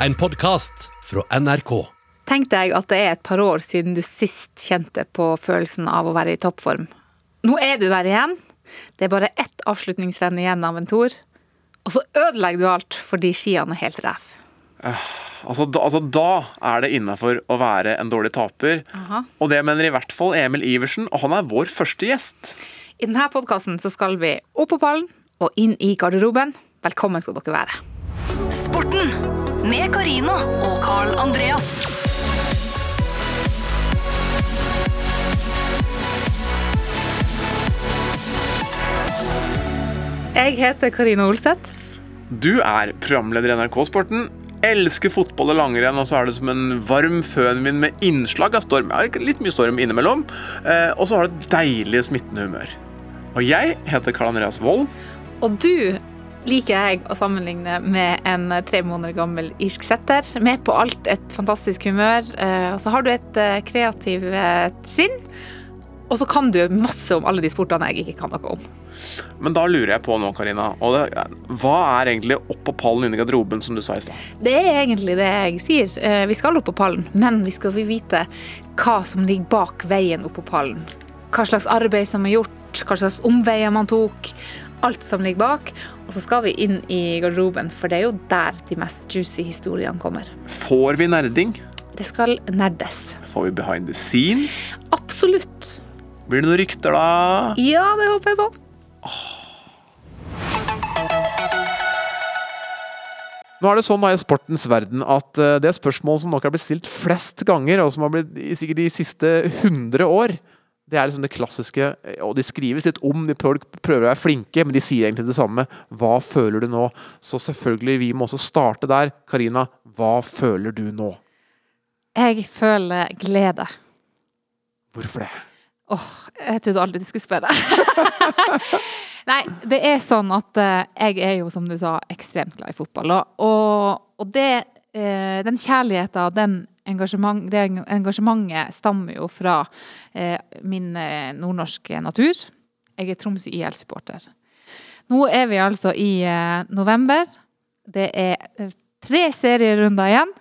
En podkast fra NRK. Tenk deg at det er et par år siden du sist kjente på følelsen av å være i toppform. Nå er du der igjen. Det er bare ett avslutningsrenn igjen av en tour. Og så ødelegger du alt fordi skiene er helt ræv. Altså, da, altså, da er det innafor å være en dårlig taper. Aha. Og det mener i hvert fall Emil Iversen, og han er vår første gjest. I denne podkasten skal vi opp på pallen og inn i garderoben. Velkommen skal dere være. Sporten med Carina og Carl Andreas. Jeg heter Karina Olseth. Du er programleder i NRK Sporten. Elsker fotball og langrenn, og så er det som en varm fønvind med innslag av storm. Ja, litt mye storm innimellom. Eh, og så har du et deilig smittende humør. Og jeg heter Karl Andreas Wold. Og du liker jeg å sammenligne med en tre måneder gammel irsk setter. Med på alt et fantastisk humør. eh, Og så har du et eh, kreativt eh, sinn. Og så kan du masse om alle de sportene jeg ikke kan noe om. Men da lurer jeg på nå, Karina. Og det, hva er egentlig opp på pallen inne i garderoben, som du sa i stad? Det er egentlig det jeg sier. Vi skal opp på pallen, men vi skal vite hva som ligger bak veien opp på pallen. Hva slags arbeid som er gjort, hva slags omveier man tok. Alt som ligger bak. Og så skal vi inn i garderoben, for det er jo der de mest juicy historiene kommer. Får vi nerding? Det skal nerdes. Får vi behind the scenes? Absolutt. Blir det noen rykter, da? Ja, det håper jeg på. Nå er det sånn da i sportens verden at det det spørsmålet som nok har blitt stilt flest ganger, og som har blitt sikkert de siste 100 år, det er liksom det klassiske, og de skrives litt om, de prøver, prøver å være flinke, men de sier egentlig det samme. Hva føler du nå? Så selvfølgelig, vi må også starte der. Karina, hva føler du nå? Jeg føler glede. Hvorfor det? Åh, jeg trodde aldri du skulle spørre. Nei, det er sånn at eh, jeg er jo, som du sa, ekstremt glad i fotball. Og, og, og det, eh, den kjærligheten, den engasjement, det engasjementet stammer jo fra eh, min eh, nordnorske natur. Jeg er Tromsø IL-supporter. Nå er vi altså i eh, november. Det er eh, tre serierunder igjen.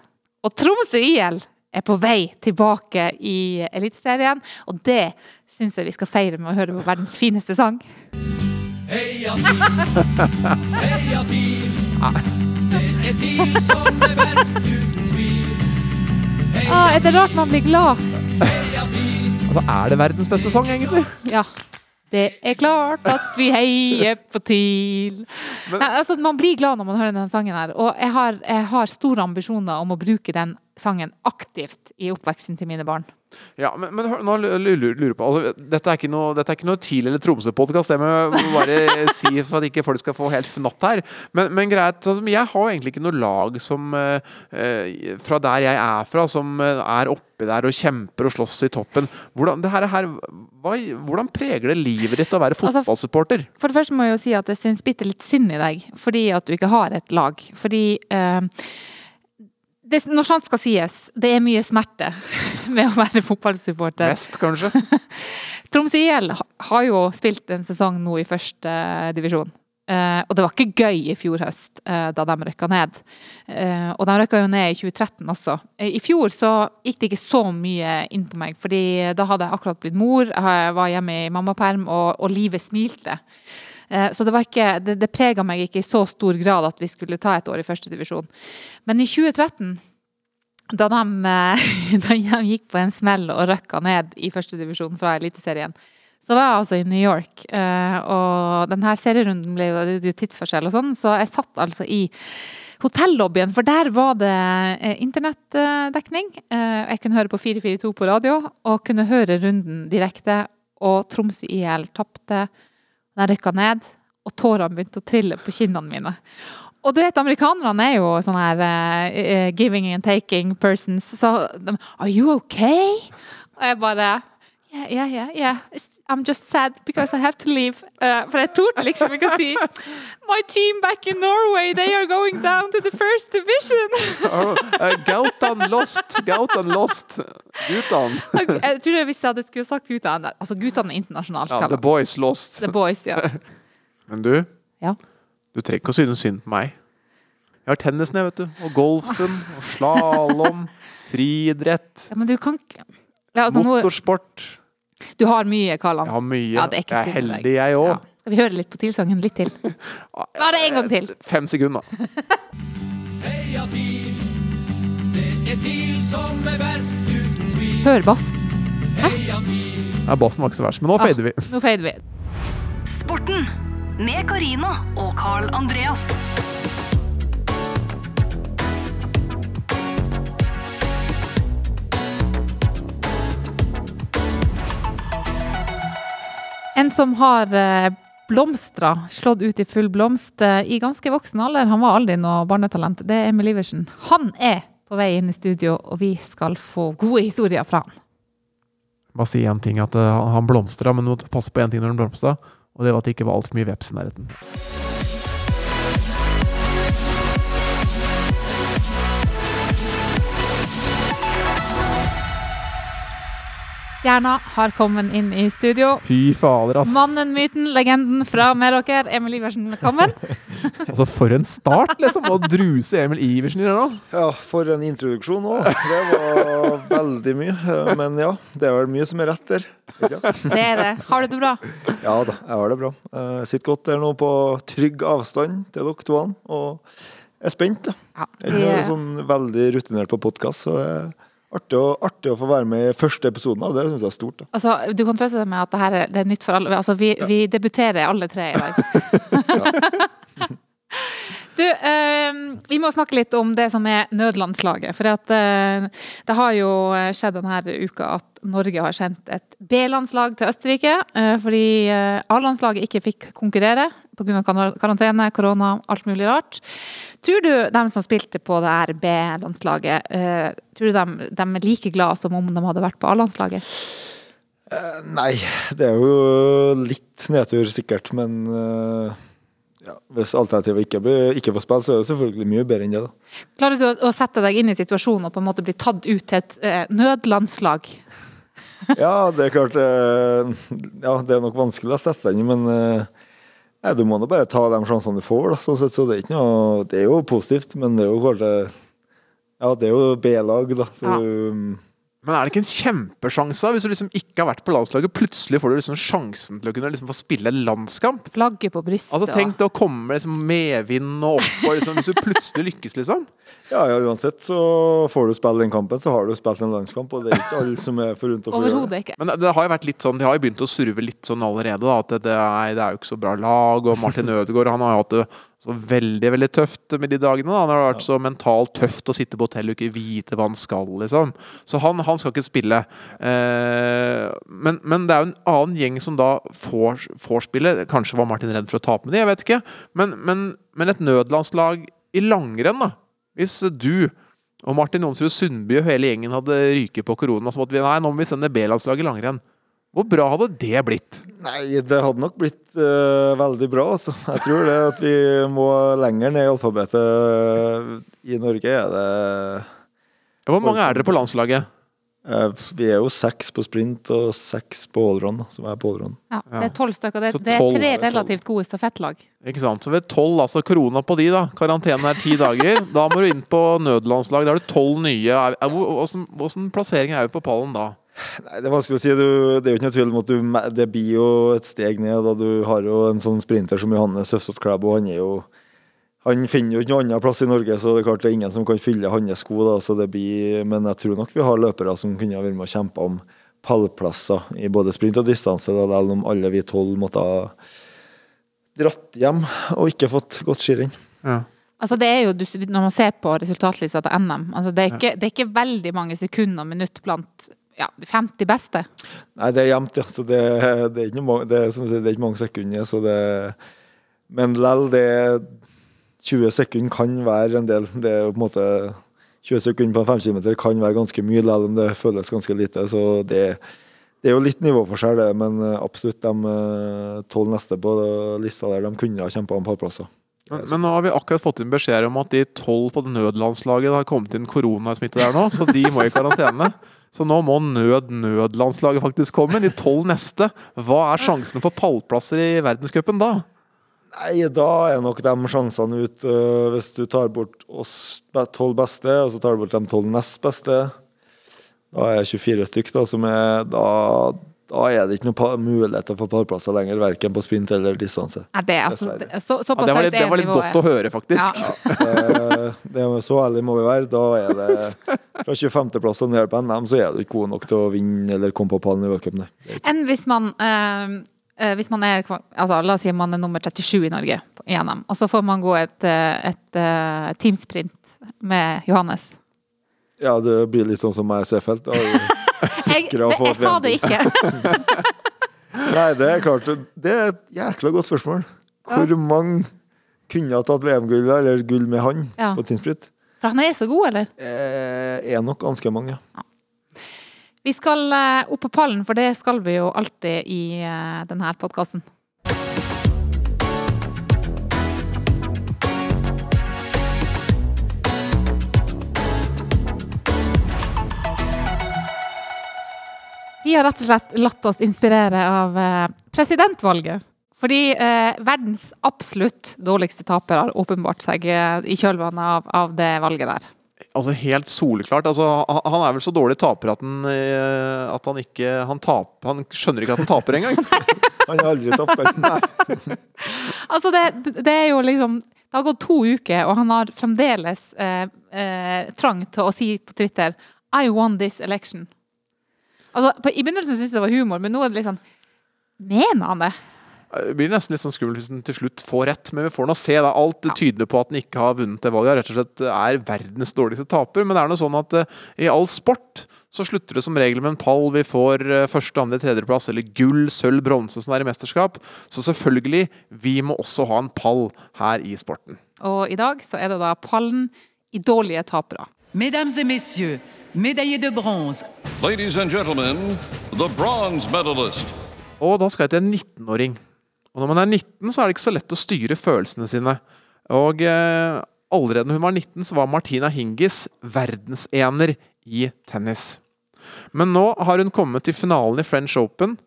Og Tromsø IL er på vei tilbake i Eliteserien. Og det syns jeg vi skal feire med å høre på verdens fineste sang. Heia TIL, heia TIL. Det er TIL som Ah, det rart man blir glad? Altså, er det verdens beste sang, egentlig? Ja. Det er klart at vi heier på TIL. Nei, altså, man blir glad når man hører denne sangen her. Og jeg har, jeg har store ambisjoner om å bruke den sangen aktivt i oppveksten til mine barn. Ja, men, men hør, nå lurer jeg på altså, Dette er ikke noe, dette er ikke noe TIL eller Tromsø-podkast, det må jeg bare si for at ikke folk skal få helt fnatt her. Men, men greit, altså, jeg har egentlig ikke noe lag som eh, eh, fra der jeg er fra, som eh, er oppi der og kjemper og slåss i toppen. Hvordan, det her, her, hva, hvordan preger det livet ditt å være Altså, fotballsupporter? For det første må jeg jo si at jeg syns bitte litt synd i deg, fordi at du ikke har et lag. Fordi eh, det, Når sant skal sies, det er mye smerte med å være fotballsupporter. Mest, kanskje? Tromsø IL har jo spilt en sesong nå i første eh, divisjon. Eh, og det var ikke gøy i fjor høst, eh, da de røkka ned. Eh, og de røkka jo ned i 2013 også. Eh, I fjor så gikk det ikke så mye inn på meg, fordi da hadde jeg akkurat blitt mor, jeg var hjemme i mammaperm, og, og livet smilte. Eh, Så det, var det, det prega meg ikke i så stor grad at vi skulle ta et år i første divisjon. Men i 2013 da de, eh, da de gikk på en smell og røkka ned i førstedivisjon fra Eliteserien, så var jeg altså i New York. eh, Og denne serierunden ble jo, tidsforskjell og sånn, så jeg satt altså i hotellobbyen, for der var det internettdekning. Jeg kunne høre på 442 på radio, og kunne høre runden direkte. Og Tromsø IL tapte. De rykka ned, og tårene begynte å trille på kinnene mine. Og du vet, amerikanerne er jo sånn her eh, giving and taking persons. Så de Are you okay? Og jeg bare Yeah, yeah, yeah. I'm just sad because I have to leave. Uh, for jeg torde liksom ikke å si My team back in Norway, they are going down to the first division. Uh, Gautan lost! Gautan lost! Gutan. jeg tror jeg hvis jeg hadde skulle sagt Gutan Altså, Gutan er internasjonalt. Ja, the boys lost. The boys, ja. Men du, ja. du trenger ikke å synes synd på meg. Jeg har tennisen, jeg, vet du. Og golfen. Og slalåm. Friidrett. Ja, men du kan ikke ja, altså, Motorsport. Du har mye, Karl Jeg har mye. Ja, det er ikke jeg er deg. heldig, jeg òg. Ja. Vi hører litt på tilsangen litt til? Bare en gang til. Fem sekunder. Heia TIL, det er TIL som er best uten tvil. Hør bass. Hæ? Ja, Bassen var ikke så verst, men nå Ah. fader vi. Nå fader vi. Sporten med Karina og Carl Andreas. En som har eh, blomstra, slått ut i full blomst eh, i ganske voksen alder. Han var aldri noe barnetalent. Det er Emil Iversen. Han er på vei inn i studio, og vi skal få gode historier fra han. Bare si én ting, at uh, han blomstra, men du må passe på én ting når han blomstra. Og det var at det ikke var altfor mye veps i nærheten. Stjerna har kommet inn i studio. Fy fader, ass. Mannen, myten, legenden fra Meråker. Emil Iversen, velkommen. Altså, for en start, liksom! Å druse Emil Iversen i det nå. Ja, for en introduksjon òg. Det var veldig mye. Men ja, det er vel mye som er rett der. Ikke? Det er det. Har du det bra? Ja da, jeg har det bra. Jeg sitter godt der nå på trygg avstand til dere to, og er spent. da. Ja, Jeg er sånn veldig rutinert på podkast, så det er artig å, artig å få være med i første episoden av det. syns jeg er stort. da. altså, du kan trøste deg med at det her er, det er nytt for alle. Altså, vi, vi debuterer alle tre i dag. Du, eh, vi må snakke litt om det som er nødlandslaget. For at, eh, det har jo skjedd denne uka at Norge har sendt et B-landslag til Østerrike. Eh, fordi eh, A-landslaget ikke fikk konkurrere pga. karantene, korona, alt mulig rart. Tror du de som spilte på det her B-landslaget, eh, tror du de, de er like glad som om de hadde vært på A-landslaget? Eh, Nei, det er jo litt nedtur sikkert, men eh, ja, hvis alternativet ikke, blir, ikke får spille, så er det selvfølgelig mye bedre enn det. da. Klarer du å, å sette deg inn i situasjonen og på en måte bli tatt ut til et nødlandslag? Ja, det er klart Ja, det er nok vanskelig å sette seg inn i, men nei, du må nå bare ta de sjansene du får. Da, sånn sett, så det er ikke noe Det er jo positivt, men det er jo kanskje Ja, det er jo B-lag, da. Så Ja. Men er det ikke en kjempesjanse, da, hvis du liksom ikke har vært på landslaget? Plutselig får du liksom sjansen til å kunne liksom få spille en landskamp. Flagget på brystet. Altså Tenk deg å komme med liksom medvind og opp, og liksom, hvis du plutselig lykkes, liksom. Ja, ja, uansett så får du spille den kampen, så har du spilt en landskamp, og det er ikke alle som er forunt å få gjøre det. Ikke. Men det- har jo vært litt sånn, de har jo begynt å surve litt sånn allerede. da, At det, det, er, det er jo ikke så bra lag. Og Martin Ødegaard han har jo hatt det så veldig veldig tøft med de dagene. da, Han har vært så mentalt tøft å sitte på hotell og ikke vite hva han skal, liksom. Så han, han skal ikke spille. Eh, men, men det er jo en annen gjeng som da får, får spille. Kanskje var Martin redd for å tape med det, jeg vet ikke. Men, men, men et nødlandslag i langrenn, da. Hvis du og Martin Jonsrud Sundby og hele gjengen hadde ryket på korona, så måtte vi nei, nå må vi sende B-landslaget i langrenn. Hvor bra hadde det blitt? Nei, det hadde nok blitt uh, veldig bra, altså. Jeg tror det at vi må lenger ned i alfabetet. I Norge er det Hvor mange er dere på landslaget? Eh, Vi er jo seks på sprint og seks på allround, som er på allround. Ja, det er tolv stykker. Det, det er tre relativt gode stafettlag. Ikke sant? Så ved tolv, altså korona på de, da. Karantene er ti dager. Da må du inn på nødlandslag. Da har du tolv nye. Åssen åssen plassering er vi på pallen da? Nei, Det er vanskelig å si. Du, det er jo ikke noe tvil om at du, det blir jo et steg ned. Da. Du har jo en sånn sprinter som Johannes Søfsot Klæbo. Han er jo han finner jo ikke noen annen plass i Norge, så det er klart det er ingen som kan fylle hans sko. Da, så det blir, men jeg tror nok vi har løpere som kunne vært med og kjempa om pallplasser i både sprint og distanse, da, selv om alle vi tolv måtte ha dratt hjem og ikke fått gått skirenn. Ja. Altså det er jo, Når man ser på resultatlista til NM, altså det, er ikke, det er ikke veldig mange sekunder og minutt blant ja, 50 beste. Nei, det er jevnt, ja. Så det, det er ikke mange, det, er, som sier, det er ikke mange sekunder. Så det, men lell, det 20 sekunder kan være en del. Det er på en måte 20 sekunder på en 5 km kan være ganske mye, selv om det føles ganske lite. Så det, det er jo litt nivåforskjell, det. Men eh, absolutt de eh, tolv neste på lista der, de kunne ha kjempa om pallplasser. Men, men nå har vi akkurat fått inn beskjed om at de tolv på nødlandslaget har kommet inn koronasmitte der nå, så de må i karantene. Så nå må nød-nødlandslaget faktisk komme. De tolv neste. Hva er sjansen for pallplasser i verdenscupen da? Nei, da er nok de sjansene ut øh, Hvis du tar bort oss tolv beste, og så tar du bort de tolv nest beste, da er jeg 24 stykk, da, som er Da, da er det ikke noen muligheter for pallplasser lenger, verken på sprint eller distanse. Ja, det, er altså, Dessverre. så, Ja, det, var litt, det var litt godt å høre, faktisk. Ja. Eh, det er så ærlig må vi være. Da er det fra 25.-plass og ned på NM, så er du ikke god nok til å vinne eller komme på pallen i v-cupen. Det Enn hvis man eh, hvis man er, altså, La oss si man er nummer 37 i Norge i NM, og så får man gå et, et, et eh, teamsprint med Johannes. Ja, det blir litt sånn som meg Seefeld. Jeg, jeg, sa det ikke. Nei, det er klart. Det er et jækla godt spørsmål. Hvor mange kunne ha tatt VM-gull eller gull med han Ja. på teamsprint? For han er så god, eller? Eh, er nok ganske mange. Vi skal eh, opp på pallen, for det skal vi jo alltid i eh, denne podkasten. Vi har rett og slett latt oss inspirere av eh, presidentvalget. Fordi eh, verdens absolutt dårligste taper har åpenbart seg i kjølvannet av, av det valget der. Altså Helt soleklart. Altså, han er vel så dårlig taper at han, eh, at han ikke han, taper, han skjønner ikke at han taper engang. Han har aldri tapt. Altså, det, det er jo liksom Det har gått to uker, og han har fremdeles eh, eh, trang til å si på Twitter I won this election. Altså, på, I begynnelsen syntes jeg det var humor, men nå er det litt sånn Mener han det? Det blir nesten litt sånn skummelt hvis den til slutt får rett, men vi får nå se. da Alt tyder på at den ikke har vunnet det valget. Rett og slett er verdens dårligste taper. Men det er noe sånn at eh, i all sport så slutter det som regel med en pall. Vi får eh, første, andre, tredjeplass eller gull, sølv, bronse som er i mesterskap. Så selvfølgelig, vi må også ha en pall her i sporten. Og i dag så er det da pallen i dårlige tapere. Mesdames et messieurs, médaillés de bronze, Ladies and gentlemen, the bronze medalist. Og da skal jeg til en 19-åring. Og når man er 19, så er det ikke så lett å styre følelsene sine. Og eh, allerede når hun var 19, så var Martina Hingis verdensener i tennis. Men nå har hun kommet til finalen i French Open,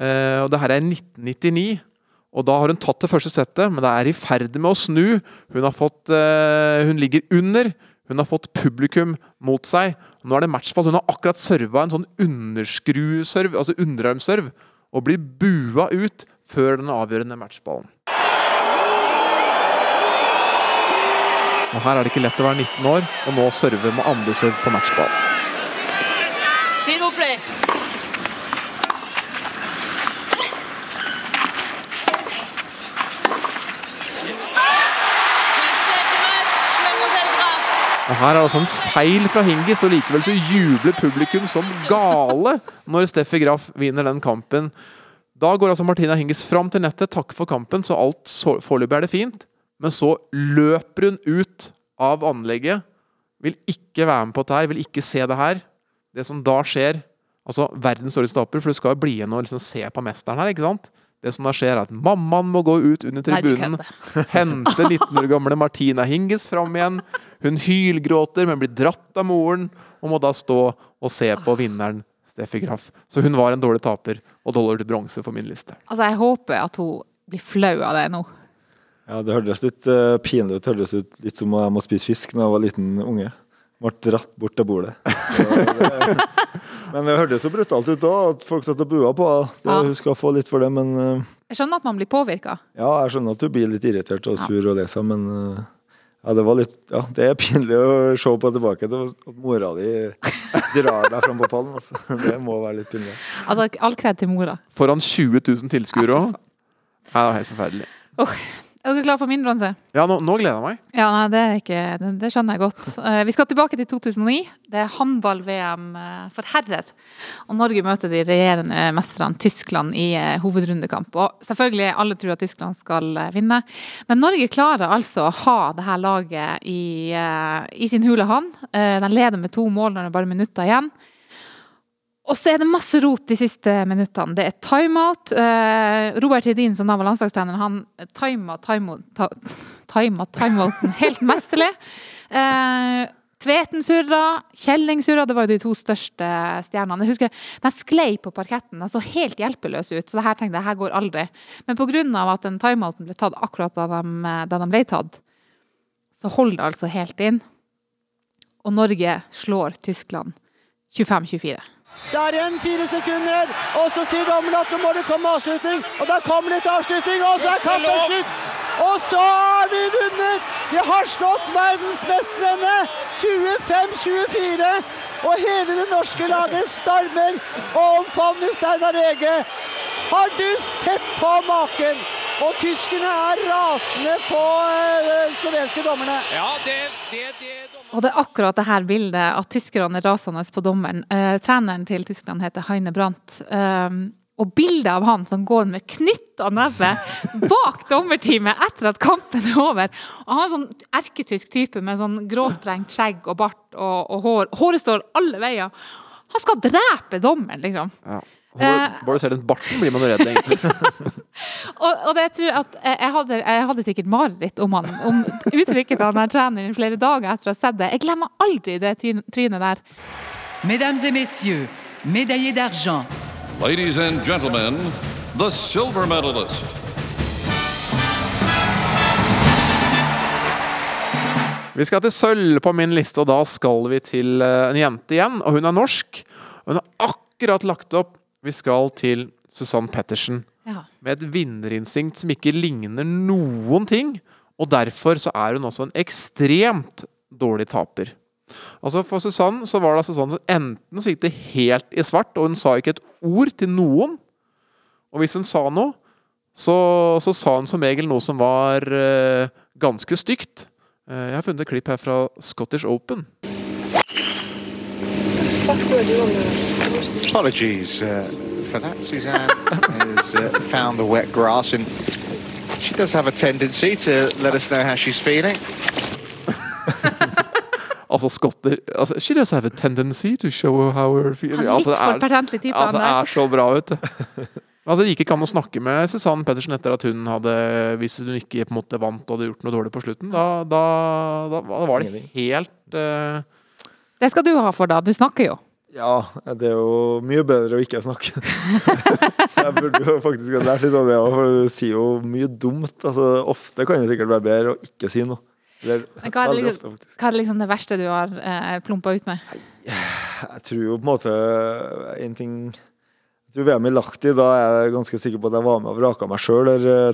eh, og det her er 1999. Og da har hun tatt det første settet, men det er i ferd med å snu. Hun fått eh, Hun ligger under. Hun har fått publikum mot seg. Nå er det matchfall. Hun har akkurat serva en sånn underskruserv, altså underarmserv, og blir bua ut før den avgjørende matchballen. Og Her er det ikke lett å være 19 år, og nå serve med andre serv på matchball. Og Her er det altså en feil fra Hingis, og likevel så jubler publikum som gale når Steffi Graff vinner den kampen. Da går altså Martina Hingis fram til nettet, takker for kampen, så alt foreløpig er det fint. Men så løper hun ut av anlegget. Vil ikke være med på dette her, vil ikke se det her. Det som da skjer Altså verdens dårligste taper, for du skal jo bli igjen og liksom se på mesteren her, ikke sant? Det som da skjer, er at mammaen må gå ut under Nei, tribunen, hente 19 år gamle Martina Hingis fram igjen. Hun hylgråter, men blir dratt av moren, og må da stå og se på vinneren Steffi Graff. Så hun var en dårlig taper, og dollar til bronse på min liste. Altså, jeg håper at hun blir flau av det nå. Ja, det hørtes litt uh, pinlig ut. Det hørtes ut litt som om jeg må spise fisk da jeg var liten unge. Ble dratt bort til bordet. Det, men det hørtes jo brutalt ut da, at folk satt og bua på henne. Ja. Hun skal få litt for det, men uh, Jeg skjønner at man blir påvirka. ja, jeg skjønner at du blir litt irritert og sur og lei seg, men eh, ja, det var litt Ja, det er pinlig å se på tilbake til at mora di drar deg fram på pallen. Altså. Det må være litt pinlig. Altså, all kred til mora. Foran 20 000 tilskuere òg. Ja, det var helt forferdelig. Er dere klare for min bronse? Ja, nå, nå gleder jeg meg. Ja, nei, det, er ikke, det, det skjønner jeg godt. Uh, vi skal tilbake til 2009. Det er håndball-VM eh, for herrer. Og Norge møter de regjerende mesterne Tyskland i uh, hovedrundekamp. Og selvfølgelig, alle tror at Tyskland skal uh, vinne. Men Norge klarer altså å ha det her laget i, i sin hule hånd. De leder med to mål når det er bare minutter igjen. Og så er det masse rot de siste minuttene. Det er timeout. Eh, Robert Hedin, som da var landslagstrener, han tima timeouten time, time helt mesterlig. Eh, Tveten surra, Kjelling surra. Det var jo de to største stjernene. Jeg husker De sklei på parketten. De så helt hjelpeløse ut. Så det her tenkte jeg, her går aldri. Men pga. at den timeouten ble tatt akkurat da de, da de ble tatt, så holder det altså helt inn. Og Norge slår Tyskland 25-24. Det er igjen fire sekunder, og så sier dommeren at nå må det komme avslutning. Og da kommer det til avslutning, og så er kampen slutt! Og så har vi vunnet! Vi har slått verdensmestrene 25-24. Og hele det norske laget stormer og omfavner Steinar Ege. Har du sett på maken? Og tyskerne er rasende på øh, slovenske dommerne. Ja, det, det, det Og det er akkurat det her bildet, at tyskerne er rasende på dommeren. Eh, treneren til Tyskland heter Heine Brandt. Eh, og bildet av han som går med knytta neve bak dommerteamet etter at kampen er over. Og han er sånn erketysk type med sånn gråsprengt skjegg og bart og, og hår. Håret står alle veier. Han skal drepe dommeren, liksom. Ja. Bare, bare du ser den barten, blir man redd, egentlig. Og, og det jeg tror at jeg, hadde, jeg hadde sikkert mareritt om han, om uttrykket til han der treneren flere dager etter å ha sett det. Jeg glemmer aldri det trynet der. Mesdames et messieurs, médaillés d'argent, Ladies and gentlemen, the silver medalist. Vi skal til sølv på min liste, og da skal vi til eh, en jente igjen. Og hun er norsk. Hun har akkurat lagt opp. Vi skal til Susann Pettersen. Ja. Med et vinnerinstinkt som ikke ligner noen ting. Og derfor så er hun også en ekstremt dårlig taper. Altså For Susann så var det altså sånn at enten så gikk det helt i svart, og hun sa ikke et ord til noen. Og hvis hun sa noe, så, så sa hun som regel noe som var uh, ganske stygt. Uh, jeg har funnet et klipp her fra Scottish Open. Apologies uh, for that. Suzanne has uh, found the wet grass and she does have a tendency to let us know how she's feeling. Altså skotter altså, She does have a tendency to show how her feeling Han er altså, det for altså, det er så bra, vet du. Altså, det gikk ikke an å snakke med Susann Pettersen etter at hun hadde Hvis hun ikke på en måte vant og hadde gjort noe dårlig på slutten. Da, da, da, da var det helt uh... Det skal du ha for, da. Du snakker jo. Ja, det er jo mye bedre å ikke snakke. så jeg burde jo faktisk ha lært litt av det òg, for du sier jo mye dumt. Altså, ofte kan det sikkert være bedre å ikke si noe. Eller, Hva er, det, liksom- ofte, hva er liksom det verste du har eh, plumpa ut med? Jeg tror jo på en måte en ting Jeg tror VM i Lahti, da er jeg ganske sikker på at jeg var med og vraka meg sjøl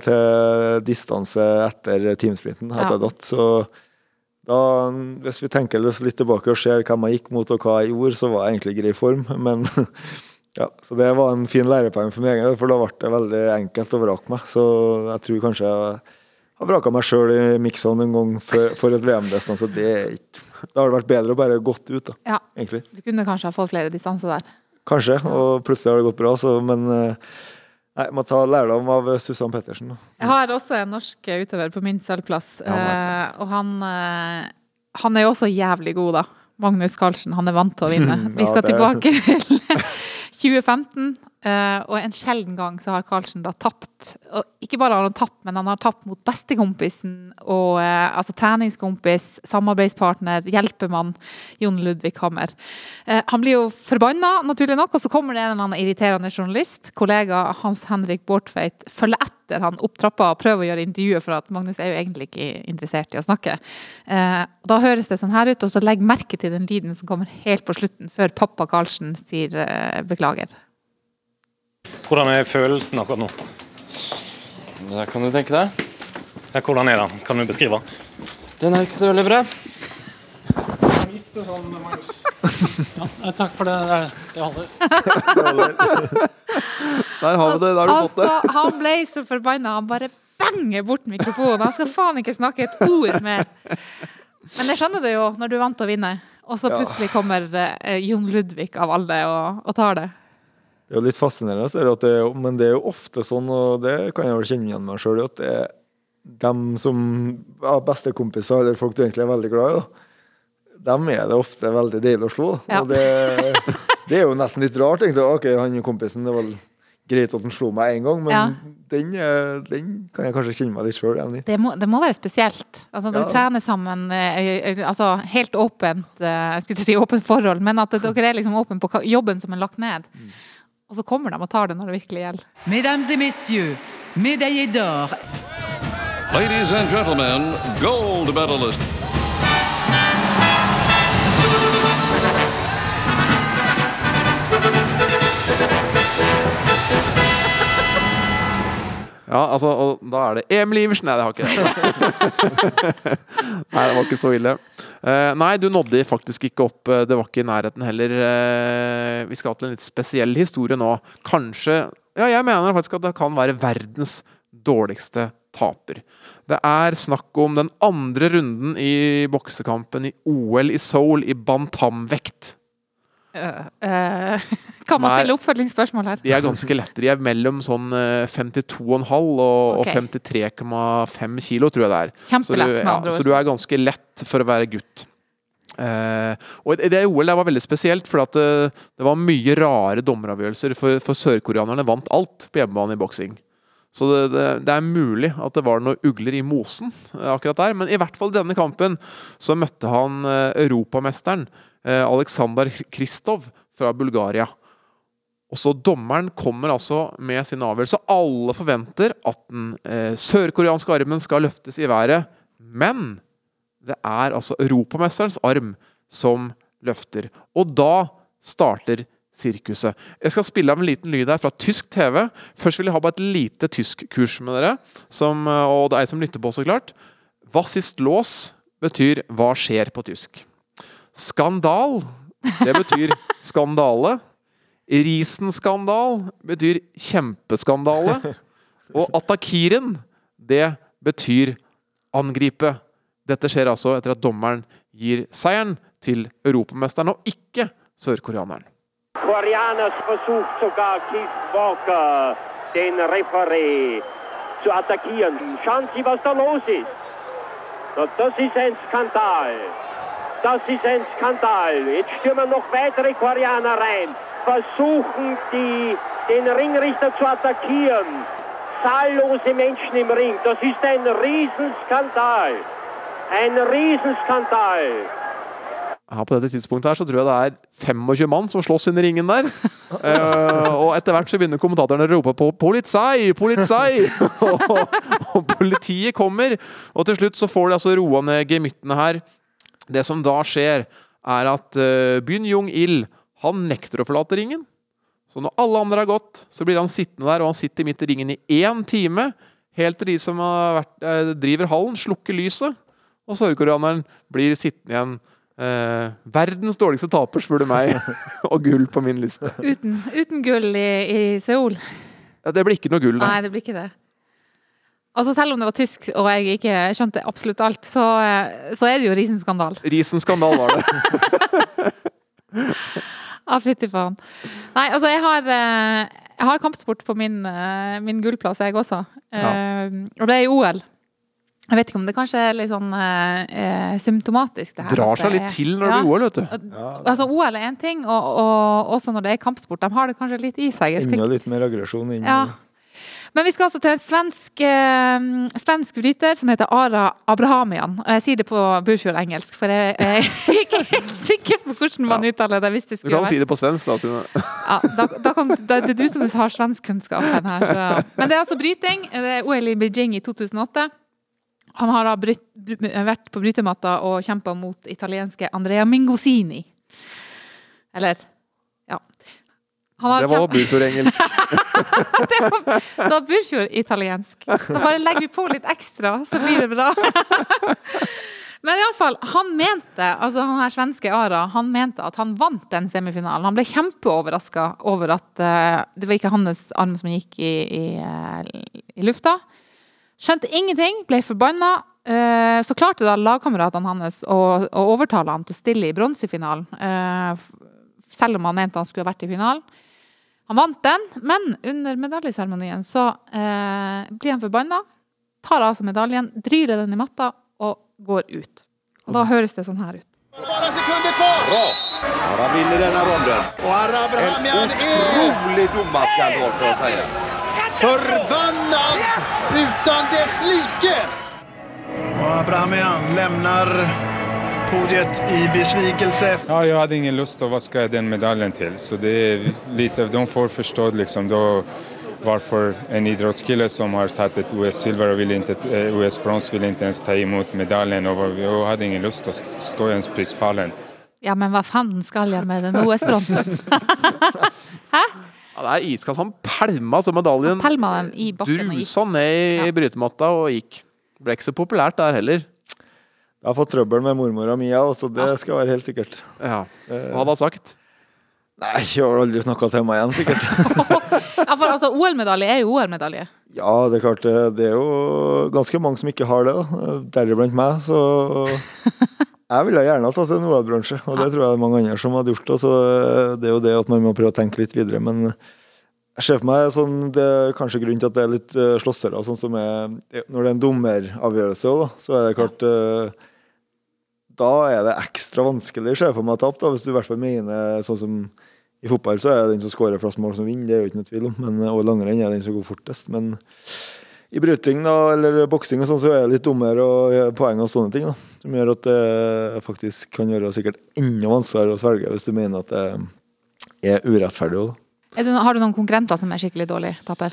til distanse etter teamsprinten. At Ja. jeg datt. Så da, hvis vi tenker litt tilbake og ser hvem jeg gikk mot og hva jeg gjorde, så var jeg egentlig i grei form. Men ja, så det var en fin lærepenge for meg, for da ble det veldig enkelt å vrake meg. Så jeg tror kanskje jeg har vraka meg sjøl i mix-on en gang for, for et VM-distanse. Det er ikke Da har det vært bedre å bare gått ut, da, Ja, egentlig. du kunne kanskje ha fått flere distanser der. Kanskje, og plutselig har det gått bra, så, men eh, Nei, må ta lærdom av Susann Pettersen. Jeg har også en norsk utøver på min sølvplass, Ja, eh, og han, eh, han er jo også jævlig god, da. Magnus Carlsen. Han er vant til å vinne. Vi skal det- tilbake til 2015, eh, og en sjelden gang så har Carlsen da tapt. Og ikke bare har han tapt, men han har tapt mot bestekompisen og uh, altså treningskompis, samarbeidspartner, hjelpemann Jon Ludvig Hammer. Uh, han blir jo forbanna, naturlig nok, og så kommer det en eller annen irriterende journalist, kollega Hans Henrik Bårdtveit, følger etter han opp trappa og prøver å gjøre intervjuet, for at Magnus er jo egentlig ikke interessert i å snakke. Da høres det sånn her ut, og så legg merke til den lyden som kommer helt på slutten, før pappa Karlsen sier beklager. Hvordan er følelsen akkurat nå? Det kan du tenke deg. Ja, hvordan er den? Kan du beskrive? Den er ikke så veldig bra. Ja, takk for det. Det holder. Der har vi det. Der har du fått det. Altså, han ble så forbanna. Han bare banger bort mikrofonen. Han skal faen ikke snakke et ord mer. Men jeg skjønner det jo, når du er vant til å vinne, og så plutselig kommer eh, Jon Ludvig av alle og, og tar det. Det er jo litt fascinerende, så er det er men det er jo ofte sånn, og det kan jeg vel kjenne igjen meg sjøl, at det er dem som er bestekompiser, eller folk du egentlig er veldig glad i, da. Dem er det ofte veldig deilig å slå. Ja. Og det, det er jo nesten litt rart, egentlig. Ok, han kompisen, det var greit at han slo meg én gang, men Ja. den, eh, den kan jeg kanskje kjenne meg litt sjøl igjen i. Det må, det må være spesielt. Altså, dere Ja. trener sammen eh, eh, altså, helt åpent eh, Jeg skulle ikke si åpent forhold, men at dere er liksom åpne på jobben som er lagt ned. Og så kommer de og tar det når det virkelig gjelder. Mesdames et messieurs, médaillés d'or, Ladies and gentlemen, gold medalist. Ja, altså, og da er det Emil Iversen. Nei, det har ikke det. nei, det var ikke så ille. Eh, nei, du nådde faktisk ikke opp. eh, Det var ikke i nærheten heller. Eh, vi skal til en litt spesiell historie nå. Kanskje Ja, jeg mener faktisk at det kan være verdens dårligste taper. Det er snakk om den andre runden i boksekampen i OL i Seoul i bantamvekt. Eh, eh, kan man stille oppfølgingsspørsmål her? De er ganske lette. De er mellom sånn eh, 52,5 og, og 53,5 kilo, tror jeg det er. Kjempelett, så du, ord. Så du er ganske lett for å være gutt. Uh, og det OL der var veldig spesielt, for det, det var mye rare dommeravgjørelser. For, for sørkoreanerne vant alt på hjemmebane i boksing. Så det, det, det er mulig at det var noen ugler i mosen eh, akkurat der. Men i hvert fall i denne kampen så møtte han eh, europamesteren eh, Aleksandr Kristov fra Bulgaria. Og så Dommeren kommer altså med sin avgjørelse. Alle forventer at den eh, sørkoreanske armen skal løftes i været. Men det er altså europamesterens arm som løfter. Og da starter sirkuset. Jeg skal spille av en liten lyd her fra tysk TV. Først vil jeg ha bare et lite tyskkurs med dere. Som, eh, og det er jeg som lytter på, så klart. Hva sist lås betyr hva skjer på tysk. Skandal, det betyr skandale. Risenskandal betyr kjempeskandale. Og attakiren, det betyr angripe. Dette skjer altså etter at dommeren gir seieren til europamesteren, og ikke sørkoreaneren. Koreaners versucht sogar Keith Walker, den Referee, zu attackieren. Schauen Sie, was da los ist. Das ist ein Skandal. Das ist ein Skandal. Jetzt stürmen noch weitere Koreaner rein, versuchen die, den Ringrichter zu attackieren. Zahllose Menschen im Ring. Das ist ein Riesenskandal. Ein Riesenskandal. Her på dette tidspunktet her så tror jeg det er 25 mann som slåss inn i ringen der. Eh, og etter hvert så begynner kommentatorene å rope på 'polizei! Polizei!' og, og politiet kommer. Og til slutt så får de altså roa ned gemyttene her. Det som da skjer, er at uh, Byn Jong-il han nekter å forlate ringen. Så når alle andre har gått, så blir han sittende der, og han sitter midt i ringen i én time. Helt til de som har vært, uh, driver hallen, slukker lyset. Og sørkoreaneren blir sittende igjen. Uh, verdens dårligste taper, spør du meg. og gull på min liste. Uten, uten gull i, i Seoul? Ja, det blir ikke noe gull, Nei, nei. det blir ikke det. Altså Selv om det var tysk og jeg ikke skjønte absolutt alt, så, eh, så er det jo risenskandal. Risenskandal var det. ah, fytti faen. Nei, altså, jeg har, eh, jeg har kampsport på min, eh, min gullplass, jeg også. Eh, Og det er i OL. Jeg vet ikke om det kanskje er litt sånn eh, symptomatisk, det her. Drar seg litt til når det er blir OL, vet du. Altså, OL er én ting, og, og også når det er kampsport. De har det kanskje litt i seg. Enda litt mer aggresjon inn Ja. Men vi skal altså til en svensk, eh, svensk bryter som heter Ara Abrahamian. Og jeg sier det på Burfjord-engelsk, for jeg er ikke helt sikker på hvordan man uttaler det. hvis det skulle Du kan si det på svensk, da. Ja, da, da kan, da, det er du som har svenskkunnskapen her. Så. Men det er altså bryting. Det er OL i Beijing i 2008. Han har da bryt, vært på brytematta og kjempa mot italienske Andrea Mingosini. Eller Det var burfjord-engelsk. det var Burfjord-italiensk. Da bare legger vi på litt ekstra, så blir det bra. Men iallfall, han mente, altså han her svenske Ara, han mente at han vant den semifinalen. Han ble kjempeoverraska over at uh, det var ikke hans arm som gikk i, i, eh, i lufta. Skjønte ingenting, ble forbanna. Uh, så klarte da lagkameratene hans å, å overtale han til å stille i bronsefinalen. eh, selv om han mente han skulle vært i finalen. Han vant den, men under medaljeseremonien så eh, blir han forbanna, tar av seg medaljen, dryler den i matta og går ut. Og da høres det sånn her ut. Bare sekunder kvar! Bra! Han vinner denna ronden. Och Abrahamian En utrolig otrolig for får si. säga. förbannad utan dess like! Og Abrahamian lämnar podiet i besvikelse. Ja, jeg hadde ingen lyst til å vaske den medaljen til. Så det er litt, de får förstå liksom da varför en idrettskille som har tatt et OS-silver og vill inte, eh, OS-brons vil ikke ens ta imot medaljen og Jeg hadde ingen lyst til å stå i ens prispallen. Ja, men hva faen skal jeg med den OS-bronsen? Ja, det er iskaldt. Han pælma så medaljen. Pælma den i bakken og gikk. Drusa ned i brytematta og gikk. Ble ikke så populært der heller. Jeg har fått trøbbel med mormora mi, jeg også. Det skal være helt sikkert. Ja. Hva hadde han sagt? Nei, jeg har aldri snakka til meg igjen, sikkert. Ja, for altså, OL-medalje er jo OL-medalje. Ja, det er klart det. Det er jo ganske mange som ikke har det, da. deriblant meg. Så jeg ville gjerne ha tatt en OL-bransje, og det tror jeg det er mange andre som hadde gjort. Så det er jo det at man må prøve å tenke litt videre. Men jeg ser for meg sånn, det er kanskje grunnen til at det er litt slåssere. Sånn som er, når det er en dommeravgjørelse òg, så er det klart eh, Da er det ekstra vanskelig, ser jeg for meg, å tape. da, Hvis du i hvert fall mener sånn som i fotball så er det den som skårer flest mål, som vinner. Det er jo ikke noe tvil om. Men, og langrenn er den som går fortest. Men i bryting da, eller boksing og sånn, så er det litt dummere og poeng og sånne ting. da, Som gjør at det faktisk kan være sikkert enda vanskeligere å svelge hvis du mener at det er urettferdig Da. Er du, har du noen konkurrenter som er skikkelig dårlig taper?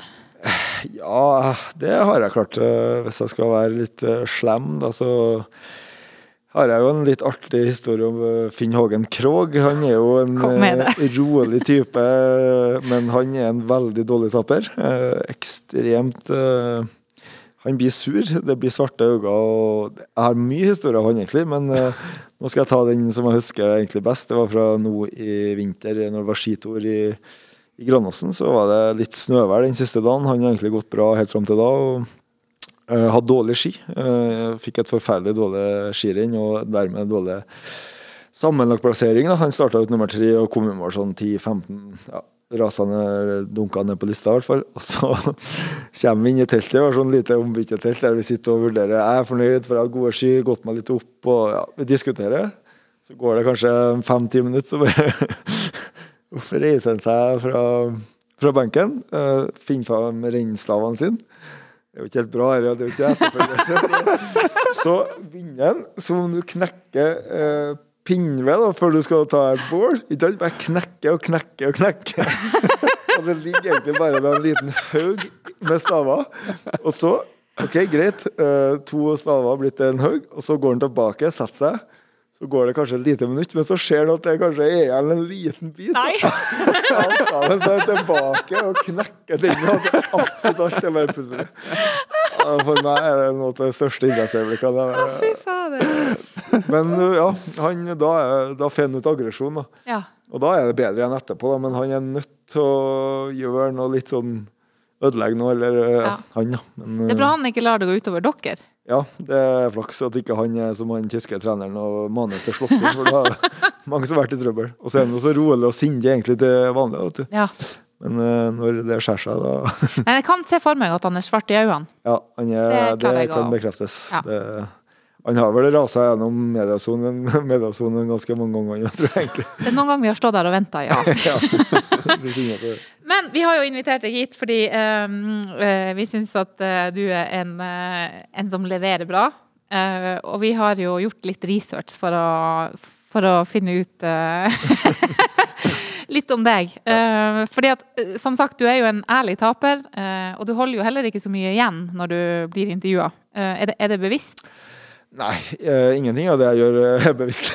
Ja, det har jeg klart. Hvis jeg skal være litt eh, slem, da, så har jeg jo en litt artig historie om eh, Finn Hågen Krogh. Han er jo en eh, rolig type, eh, men han er en veldig dårlig taper. Ekstremt Han blir sur, det blir svarte øyne. og Jeg har mye historier av han egentlig, men nå skal jeg ta den som jeg husker egentlig best. Det var fra nå i vinter, når det var skitur i i Granåsen så var det litt snøvær den siste dagen. Han har egentlig gått bra helt fram til da. og uh, Hadde dårlig ski. Eh, fikk et forferdelig dårlig skirenn og dermed dårlig sammenlagt plassering. Han starta ut nummer tre og kom i mål sånn 10-15. Ja, rasende dunka ned på lista, i hvert fall. Og så kommer vi inn i teltet, det var sånn lite ombyttetelt der vi sitter og vurderer. Jeg er fornøyd, for jeg har gode ski, gått meg litt opp, og ja, vi diskuterer. Så går det kanskje fem-ti minutter, så bare Hvorfor reiser han seg fra, fra benken, uh, finner fram rennstavene sine? Det er jo ikke helt bra, her, det er jo ikke etterfølgelse. Så, så han som om du knekker pinnen pinnved da, før du skal ta et bål. Ikke sant? Bare knekke og knekke og knekke. og det ligger egentlig bare med en liten haug med staver. Og så, OK, greit, uh, to staver har blitt en haug, og så går den tilbake, setter seg. Så går det kanskje et lite minutt, men så ser du at det kanskje er igjen en liten bit. Nei. Ja, staven så er tilbake og knekker den. Absolutt alt er bare pulver. For meg er det noe av de største idrettsøyeblikkene. Fy fader. Men ja, han, da, er- da får han ut aggresjon. da. Ja. Og da er det bedre igjen etterpå, da. men han er nødt til å gjøre noe litt sånn ødelegge noe, eller ja. han, da. Men, Det er bra han ikke lar det gå utover dere. Ja, det er flaks at ikke han er som han tyske treneren og maner til slåssing, for da er det mange som har vært i trøbbel. Og så er han jo så rolig og sindig egentlig til vanlig, vet du. Ja. Men eh, når det skjærer seg, da Men jeg kan se for meg at han er svart i øynene. Ja, han er, Det det, kan bekreftes. Ja. Det, han har vel rasa gjennom mediasonen mediasonen ganske mange ganger, jeg tror jeg egentlig. Det er noen ganger vi har stått der og venta, ja. ja. Du kjenner på det. Men vi har jo invitert deg hit fordi um, vi syns at eh, du er en, eh, en som leverer bra. Uh, og vi har jo gjort litt research for å, for å finne ut uh, litt om deg. Uh, fordi at, som sagt, du er jo en ærlig taper, og du holder jo heller ikke så mye igjen når du blir intervjua. er, er det bevisst? Nei, uh, ingenting av det jeg gjør eh, er bevisst.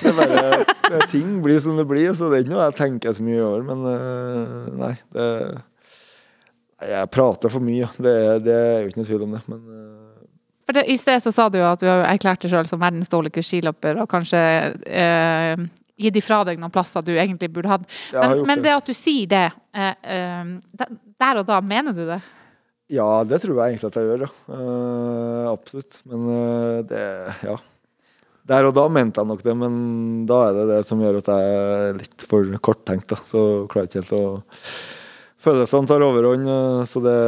det er bare det, Ting blir som det blir, så det er ikke noe jeg tenker så mye over. Men uh, nei, det Jeg prater for mye, det, det er jo ikke noe tvil om det. Men uh, For det, I sted så sa du jo at du har erklært deg sjøl som verdens dårligste skiløper, og kanskje eh, gitt ifra deg noen plasser du egentlig burde hatt. Men, men det. at du sier det, eh, eh, der og da, mener du det? Ja, det tror jeg egentlig at jeg gjør, ja. Uh, absolutt. Men uh, det Ja. Der og da mente jeg nok det, men da er det det som gjør at jeg er litt for korttenkt. da, Så klarer jeg ikke helt å Følelsene tar overhånd, eh, så det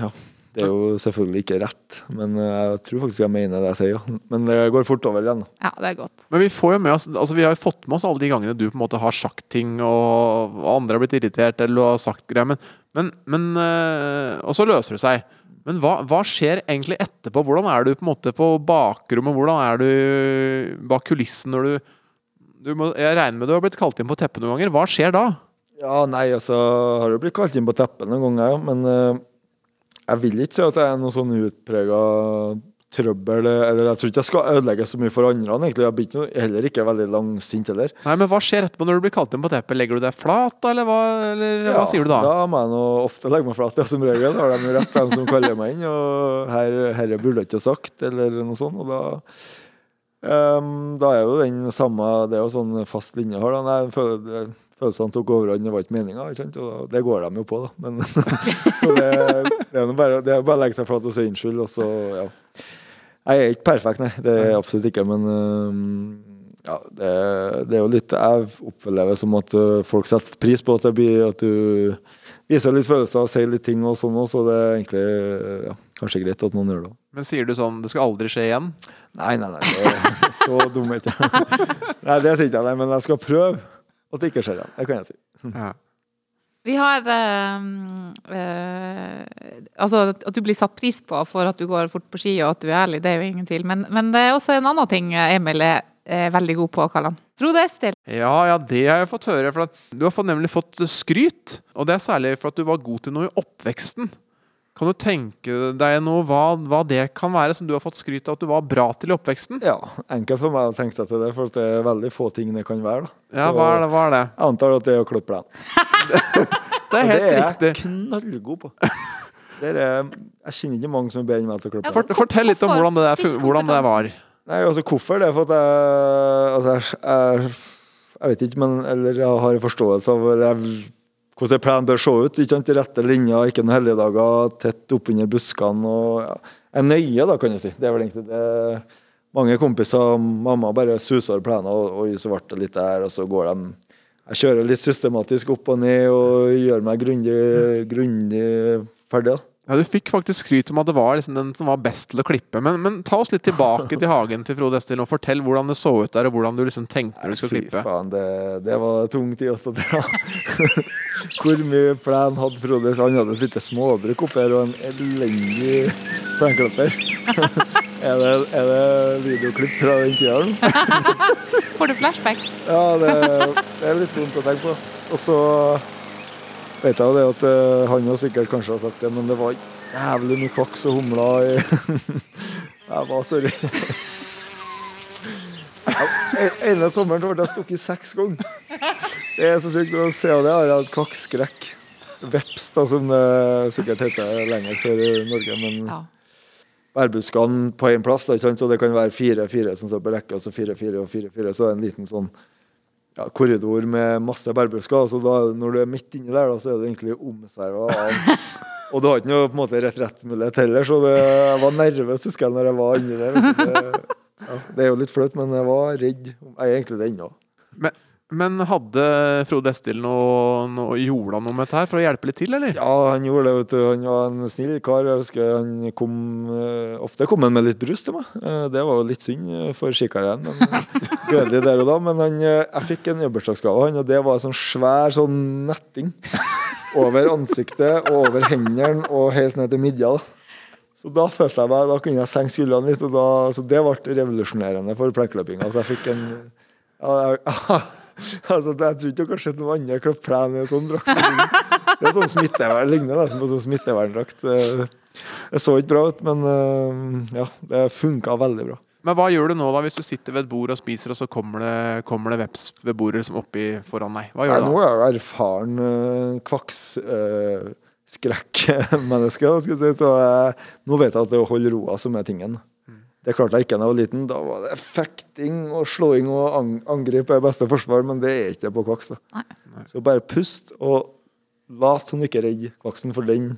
Ja. Det er jo selvfølgelig ikke rett, men jeg tror faktisk jeg mener det jeg sier. ja. Men det går fort over igjen. Ja, det er godt. Men vi får jo med oss Altså vi har jo fått med oss alle de gangene du på en måte har sagt ting, og, og andre har blitt irritert, eller du har sagt greier, men, men, men øh, Og så løser det seg. Men hva, hva skjer egentlig etterpå? Hvordan er du på en måte på bakrommet? Hvordan er du bak kulissen når du, du må, Jeg regner med du har blitt kalt inn på teppet noen ganger. Hva skjer da? Ja, nei, altså Har jo blitt kalt inn på teppet noen ganger. Men uh, jeg vil ikke si at jeg er noe sånn utprega trøbbel. Eller jeg tror ikke jeg skal ødelegge så mye for andre. egentlig. Jeg blir ikke, heller ikke veldig langsint heller. Nei, men Hva skjer etterpå når du blir kalt inn på teppet? Legger du deg flat, eller hva, eller, hva sier du da? Da må jeg nå ofte legge meg flat, ja, som regel. Da har de jo rett, de som kaller meg inn. Og her, herre burde jeg ikke sagt, eller noe sånt. Og da Um, Da er jo den samme Det er jo sånn fast linje her, da. Nei, jeg det- Følelsene tok overhånd, det var ikke meninga. Og det går de jo på, da. Men, så det, det er bare, det er bare å legge seg flat og si unnskyld, og så, ja. Jeg er ikke perfekt, nei. Det er jeg absolutt ikke. Men ja, det, det er jo litt Jeg opplever som at øh, folk setter pris på at det blir at du viser litt følelser og sier litt ting og sånn òg, så det er egentlig øh, ja, kanskje greit at noen gjør det. Men sier du sånn 'det skal aldri skje igjen'? Nei, nei, nei. Det, så dum er ikke jeg. Nei, det sier ikke jeg, nei, men jeg skal prøve at det ikke skjer igjen. Det kan jeg si. Vi har eh, eh, Altså, at du blir satt pris på for at du går fort på ski og at du er ærlig, det er jo ingen tvil. Men, men det er også en annen ting Emil er, er veldig god på, Kallan. Frode Estil. Ja, ja, det har jeg fått høre. For at du har nemlig fått skryt. Og det er særlig for at du var god til noe i oppveksten. Kan du tenke deg noe hva, hva det kan være som du har fått skryt av at du var bra til i oppveksten? Ja, enkelt for meg å tenke seg til det, for det er veldig få ting det kan være. da. Ja, Så hva er det? Hva er det? Jeg antar at det er å klippe den. Det er helt riktig. det er riktig. jeg knallgod på. Det er, jeg kjenner ikke mange som er bedre enn meg til å klippe Fort- Fortell litt om hvordan det, der, hvordan det var. Nei, altså hvorfor? Det er for at jeg Altså, jeg, jeg, jeg vet ikke, men Eller jeg har en forståelse av eller jeg, hvordan en plan bør se ut. Ikke sant? Rette linjer, ikke noen helligdager, tett oppunder buskene. og ja. Er nøye, da, kan jeg si. Det er vel egentlig det. Mange kompiser, mamma bare suser plenen, og oi, så ble det litt der, og så går de Jeg kjører litt systematisk opp og ned og gjør meg grundig, grundig ferdig. da. Ja, Du fikk faktisk skryt om at det var liksom den som var best til å klippe. Men, men ta oss litt tilbake til hagen til Frode Estil og fortell hvordan det så ut der, og hvordan du liksom tenkte du skulle klippe. Fy faen, det, det var tung tid også. Det, Hvor mye plen hadde Frode? Han hadde et lite småbruk oppi her og en elendig plenklipper. er, det, er det videoklipp fra den tida? Får du flashbacks? Ja, det, det er litt vondt å tenke på. Og så vet jeg jo det at eh, han jo sikkert kanskje har sagt det, men det var jævlig mye kvaks og humler Jeg var sorry. En- ene sommeren ble jeg stukket seks ganger. Det er så sykt å se det. Jeg har hatt kvakkskrekk. Veps, da, som det sikkert heter lenger sør i Norge. Men bærbuskene på én plass, da, så det kan være fire-fire som står på rekke, og så fire-fire og fire-fire. Så det er en liten sånn ja, korridor med masse bærbusker. Så da, når du er midt inni der, da, så er du egentlig omsverva av Og du har ikke noe på en måte retrettmulighet heller, så det, jeg var nervøs husker jeg, når jeg var inni der. Så det, ja, det er jo litt flaut, men jeg var redd. Jeg er egentlig det ennå. Men, men hadde Frode Estil noe, noe Gjorde han noe med dette her for å hjelpe litt til, eller? Ja, han gjorde det. vet du. Han var en snill kar. Jeg husker han kom eh, Ofte kom han med litt brus til meg. Eh, Det var jo litt synd eh, for men gledelig der og da. Men han, jeg fikk en bursdagsgave av han, og det var en sånn svær sånn netting over ansiktet og over hendene og helt ned til midja. Så da følte jeg meg, da kunne jeg senke skuldrene litt, og da, så det ble revolusjonerende for plenkløpinga. Så jeg fikk en ja, jeg, altså, Jeg tror ikke dere har sett noen andre klippe plen i en sånn drakt. Det er sånn smittevern, ligner nesten på sånn smitteverndrakt. Det, det så ikke bra ut, men øh, ja, det funka veldig bra. Men hva gjør du nå da hvis du sitter ved et bord og spiser, og så kommer det, kommer det veps ved bordet liksom oppi foran deg? Hva Nei, gjør du nå er jeg jo erfaren kvaks... kvakkskrekkmenneske, uh, si, så jeg, nå vet jeg at det er å holde roa som er tingen. Det klarte jeg ikke da jeg var liten. Da var det fekting og slåing og ang angrep er beste forsvar, men det er ikke det på kvaks. da. Så bare pust og lat som du ikke er redd kvaksen, for den,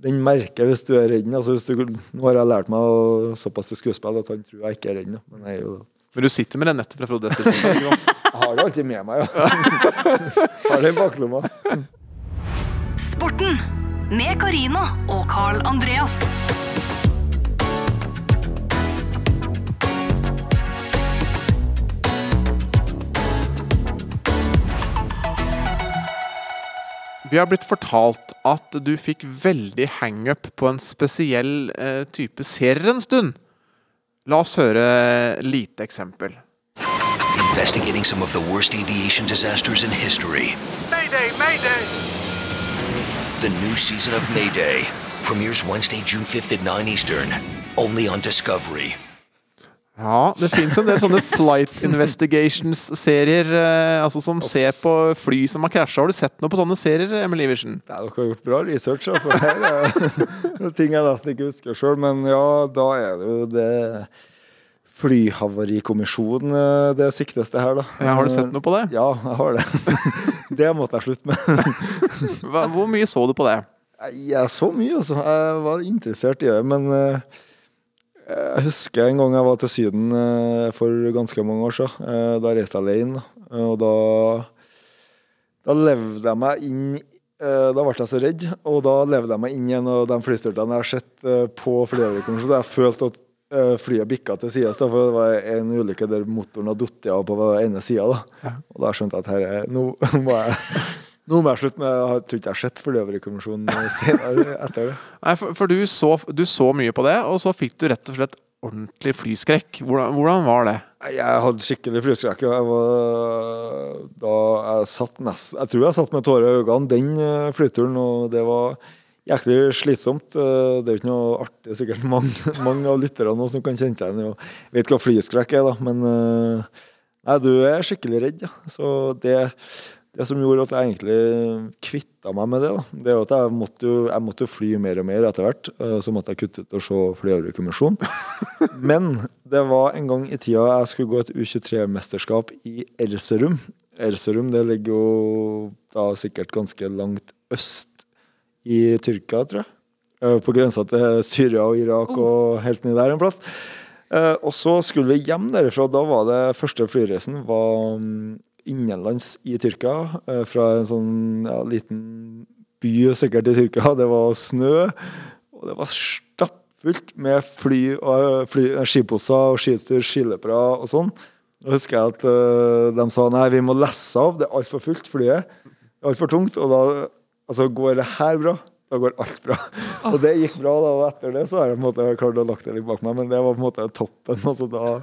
den merker hvis du er redd. den. Altså, du, nå har jeg lært meg å, såpass til skuespill at han tror jeg ikke er redd, den. men jeg er. Men du sitter med det nettet fra Frode Estil? Jeg har det alltid med meg, ja. har det i baklomma. Sporten med Karina og Carl Andreas. Vi har blitt fortalt at du fikk veldig hangup på en spesiell eh, type serier en stund. La oss høre lite eksempel. Investigating some of the worst aviation disasters in history. Mayday, mayday! The new season of Mayday premieres Wednesday, June 5th at 9 Eastern, only on Discovery. Ja, det fins en del sånne flight investigations-serier eh, altså som ser på fly som har krasja. Har du sett noe på sånne serier, Emil Iversen? Ja, dere har gjort bra research, altså. Her er ting jeg nesten ikke husker sjøl. Men ja, da er det jo det Flyhavarikommisjonen eh, det siktes til her, da. Ja, har du sett noe på det? Ja, jeg har det. det måtte jeg slutte med. Hvor mye så du på det? Jeg så mye, altså. Jeg var interessert i det, men eh, jeg husker en gang jeg var til Syden eh, for ganske mange år siden. Eh, Da reiste jeg alene. Og da, da levde jeg meg inn eh, Da ble jeg så redd, og da levde jeg meg inn i en av de flystyrtene jeg har sett eh, på. Så jeg følte at eh, flyet bikka til sides, for det var en ulykke der motoren hadde falt av på ene sida. Og da skjønte jeg at her er, nå må jeg nå må jeg slutte med Jeg tror ikke jeg har sett Flyhavarikommisjonen senere etter det. Nei, for, for du, så, du så mye på det, og så fikk du rett og slett ordentlig flyskrekk. Hvordan, hvordan var det? Jeg hadde skikkelig flyskrekk. Jeg var da jeg satt nest Jeg tror jeg satt med tårer i øynene den eh, flyturen, og det var jæklig slitsomt. Eh, Det er jo ikke noe artig, sikkert mange, mange av lytterne som kan kjenne seg igjen og vet hva flyskrekk er, da, men eh, Nei, du er skikkelig redd, ja. Så det det som gjorde at jeg egentlig kvitta meg med det, da, det er at jeg måtte jo, jeg måtte jo fly mer og mer etter hvert. eh, Så måtte jeg kutte ut og se Flyhavarikommisjonen. Men det var en gang i tida jeg skulle gå et U23-mesterskap i Elserum. Elserum det ligger jo da sikkert ganske langt øst i Tyrkia, tror jeg. Eh, På grensa til Syria og Irak og helt ned der en plass. Eh, Og så skulle vi hjem derifra. Da var det første flyreisen var mm, innenlands i Tyrkia. eh, Fra en sånn ja, liten by sikkert i Tyrkia. Det var snø, og det var stappfullt med fly og fly, skiposer og skiutstyr, skiløpere og sånn. Da husker jeg at uh, de sa nei, vi må lesse av, det er altfor fullt flyet. Det er altfor tungt. Og da altså, går det her bra, da går alt bra. Og det gikk bra, da, og etter det så har jeg på en måte klart å lagt det litt bak meg, men det var på en måte toppen. altså da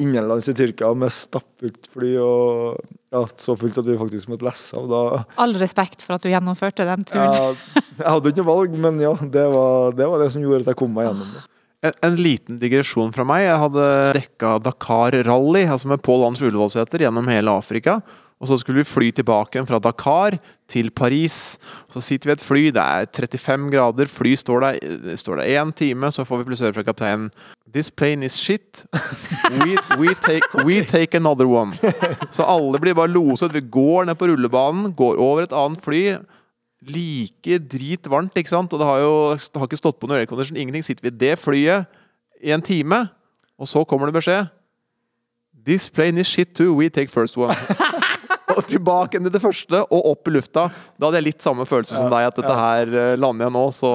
Innenlands i Tyrkia med stappfullt fly, og ja, så fullt at vi faktisk måtte lesse av. Da All respekt for at du gjennomførte den turen. ja, Jeg hadde ikke noe valg, men ja, det var, det var det som gjorde at jeg kom meg gjennom det. En, en liten digresjon fra meg. Jeg hadde dekka Dakar Rally, altså med Pål Hans Ullevålsæter, gjennom hele Afrika. Og så skulle vi fly tilbake fra Dakar til Paris. Så sitter vi i et fly, det er 35 grader, fly står der står der én time, så får vi plutselig høre fra kapteinen This plane is shit. We, we, take, we take another one. Så alle blir bare loset. Vi går ned på rullebanen, går over et annet fly. Like dritvarmt, ikke sant? Og det har jo det har ikke stått på noe aircondition, ingenting. Sitter vi i det flyet i en time, og så kommer det beskjed This plane is shit too, we take first one. og tilbake til det første, og opp i lufta. Da hadde jeg litt samme følelse som deg, at dette her eh, lander jeg nå, så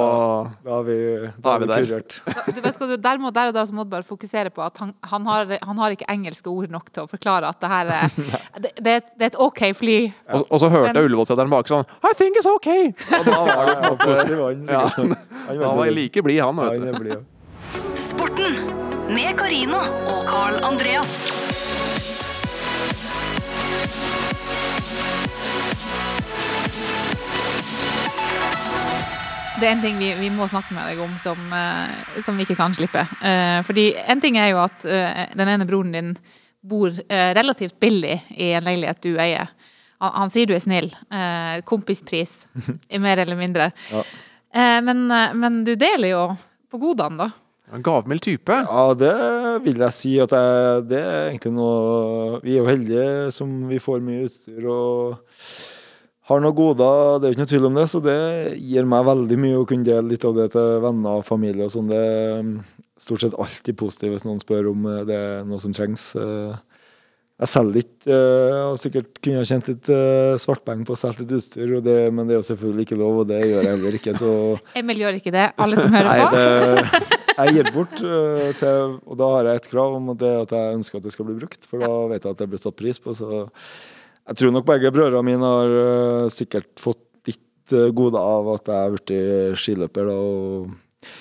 Da er vi, Da er vi der. Da, Du vet hva, du, der, må, der og da så må du bare fokusere på at han, han, har, han har ikke engelske ord nok til å forklare at det her er det, det, er et- det er et OK fly. Og, og så hørte jeg Ullevålseteren bak sånn I think it's ok! Og da var det på positiv, han, måte. Han var jeg like blid, han, Ja, vet han er du. ja. Sporten med Karina og Carl Andreas. Det er en ting vi, vi må snakke med deg om som, eh, som vi ikke kan slippe. Eh, fordi en ting er jo at eh, den ene broren din bor relativt billig i en leilighet du eier. Han, han sier du er snill. Eh, kompispris, i mer eller mindre. Ja. Eh, men, men du deler jo på godene, da. En gavmild type. Ja, det vil jeg si at jeg, det er egentlig noe Vi er jo heldige som vi får mye utstyr og har noen goder, det er jo ikke noe tvil om det. Så det gir meg veldig mye å kunne dele litt av det til venner og familie og sånn. Det er stort sett alltid positivt hvis noen spør om eh, det er noe som trengs. Eh, Jeg selger ikke Jeg og sikkert kunne jeg tjent litt eh, svartpenger på å selge litt utstyr, det, men det er jo selvfølgelig ikke lov, og det gjør jeg heller ikke. Så Emil gjør ikke det, alle som hører Nei, på. det, jeg gir bort, eh, til, og da har jeg et krav om at, det, at jeg ønsker at det skal bli brukt, for da vet jeg at det blir satt pris på. Så jeg tror nok begge brødrene mine har uh, sikkert fått litt uh, gode av at jeg har blitt skiløper. Da, og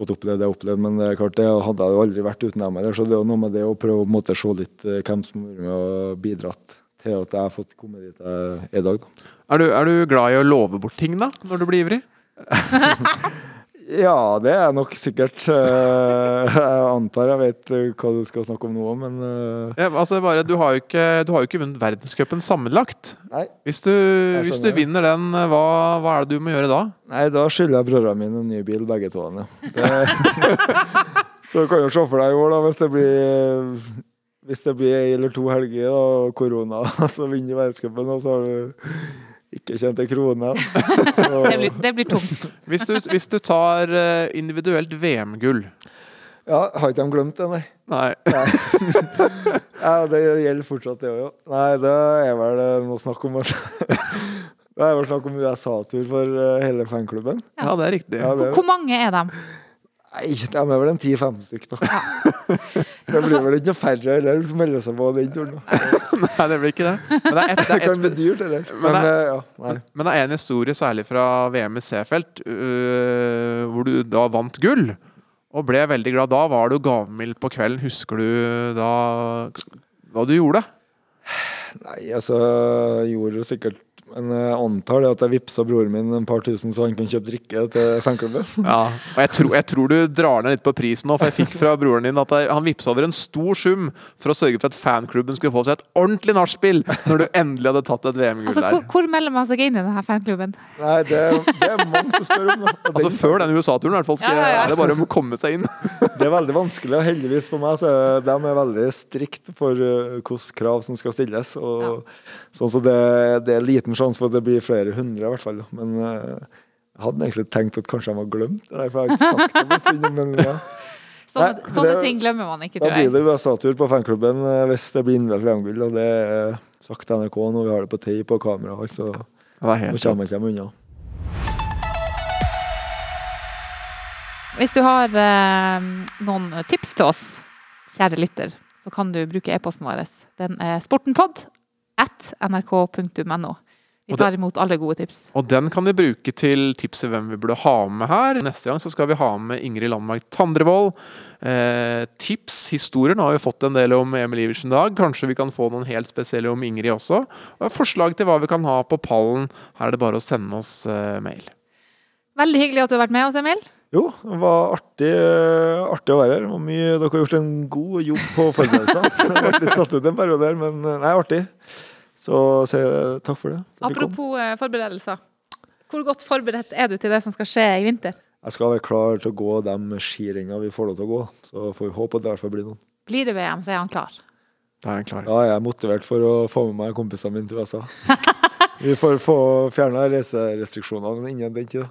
fått oppleve det jeg har opplevd, men det er klart det hadde jeg jo aldri vært uten dem heller. Så det er jo noe med det å prøve å måte, se litt uh, hvem som har vært med og bidratt til at jeg har fått komme dit jeg er i dag. Da. Er du, er du glad i å love bort ting, da? Når du blir ivrig? Ja, det er nok sikkert. eh, Jeg antar jeg vet eh, hva du skal snakke om nå, men eh, Ja, altså bare, du, har jo ikke, du har jo ikke vunnet verdenscupen sammenlagt. Nei. Hvis du, hvis du vinner den, hva, hva er det du må gjøre da? Nei, da skylder jeg brødrene mine en ny bil, begge to. Så du kan jo se for deg i år, da, hvis det blir hvis det blir ei eller to helger og korona, så vinner verdenscupen, og så har du ikke kjente krona. Det blir, det blir tungt. Hvis du, hvis du tar eh, individuelt VM-gull ja, har ikke de glemt det, nei? Nei. ja, det gjelder fortsatt, det òg, ja. Nei, det er vel eh, noe snakk om at Det er vel snakk om USA-tur for eh, hele fanklubben. Ja, det er riktig. Ja, det, Hvor mange er de? Nei, de er vel en 10-15 stykk, da. det blir vel ikke noe færre eller som melder seg på den turen. Nei, det blir ikke det. Men det er, et, det Det er, kan bli dyrt, eller? Men Men, det- eh, ja, nei. men det er en historie særlig fra VM i Seefeld, uh, hvor du da vant gull. Og ble veldig glad. Da var du gavmild på kvelden. Husker du da hva du gjorde? Nei, altså, gjorde jo sikkert Men jeg antar det at jeg vippsa broren min en par tusen så han kan kjøpe drikke til fanklubben. Ja, og jeg tror, jeg tror du drar ned litt på prisen nå, for jeg fikk fra broren din at jeg, han vippsa over en stor sum for å sørge for at fanklubben skulle få seg et ordentlig nachspiel når du endelig hadde tatt et VM-gull Altså, hvor, der. hvor melder man seg inn i denne fanklubben? Nei, det, det er mange som spør om det. Altså Før den USA-turen i hvert fall skal, Ja, ja, ja. er det bare om å komme seg inn. Det er veldig vanskelig, og heldigvis for meg så er de er veldig strikt for uh, hvilke krav som skal stilles. Og, sånn så det, det er liten sjanse for at det blir flere hundre, i hvert fall. Men uh, jeg hadde egentlig tenkt at kanskje de har glemt det, der, for jeg har ikke sagt det på en stund. Men ja. Sånne, Nei, sånne det- ting glemmer man ikke, Da tror blir jeg. det USA-tur på fanklubben uh, hvis det blir innvidd VM-gull, og det er sagt til NRK når vi har det på tape og kamera. og alt, Så er nå kommer jeg ikke unna. Hvis du har eh, noen tips til oss, kjære lytter, så kan du bruke e-posten vår. Den er sportenpod at nrk.no. Vi tar imot alle gode tips. Og den kan de bruke til tipset hvem vi burde ha med her. Neste gang så skal vi ha med Ingrid Landmark Tandrevold. Eh, tips, historier. Nå har vi fått en del om Emil Iversen i dag. Kanskje vi kan få noen helt spesielle om Ingrid også. Og forslag til hva vi kan ha på pallen. Her er det bare å sende oss eh, mail. Veldig hyggelig at du har vært med oss, Emil. Jo, det var artig, eh, artig å være her. Mye, dere har gjort en god jobb på forberedelsene. Litt satt ut en periode der, men det er artig. Så jeg takk for det. Apropos eh, forberedelser. Hvor godt forberedt er du til det som skal skje i vinter? Jeg skal være klar til å gå de skirennene vi får lov til å gå. Så får vi håpe at det i hvert fall blir noen. Blir det VM, så er han klar. Da er han klar. Ja, jeg er motivert for å få med meg kompisene mine til USA. Vi får få fjerna reiserestriksjonene innen den tid.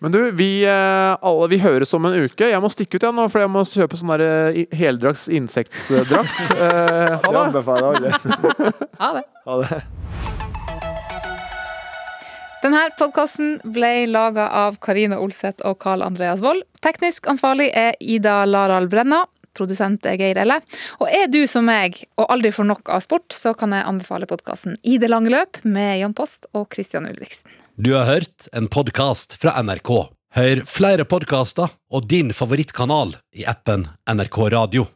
Men du, vi, eh, alle, vi høres om en uke. Jeg må stikke ut igjen nå, for jeg må kjøpe sånn der, eh, heldrags insektdrakt. Eh, ha Det det! anbefaler alle. Ha det. Ha det. Denne podkasten ble laga av Karina Olseth og Carl Andreas Wold. Teknisk ansvarlig er Ida Laral Brenna. Produsent Geir Elle. Og er du som meg og aldri får nok av sport, så kan jeg anbefale podkasten I det lange løp med Jan Post og Christian Ulriksen. Du har hørt en podkast fra NRK. Hør flere podkaster og din favorittkanal i appen NRK Radio.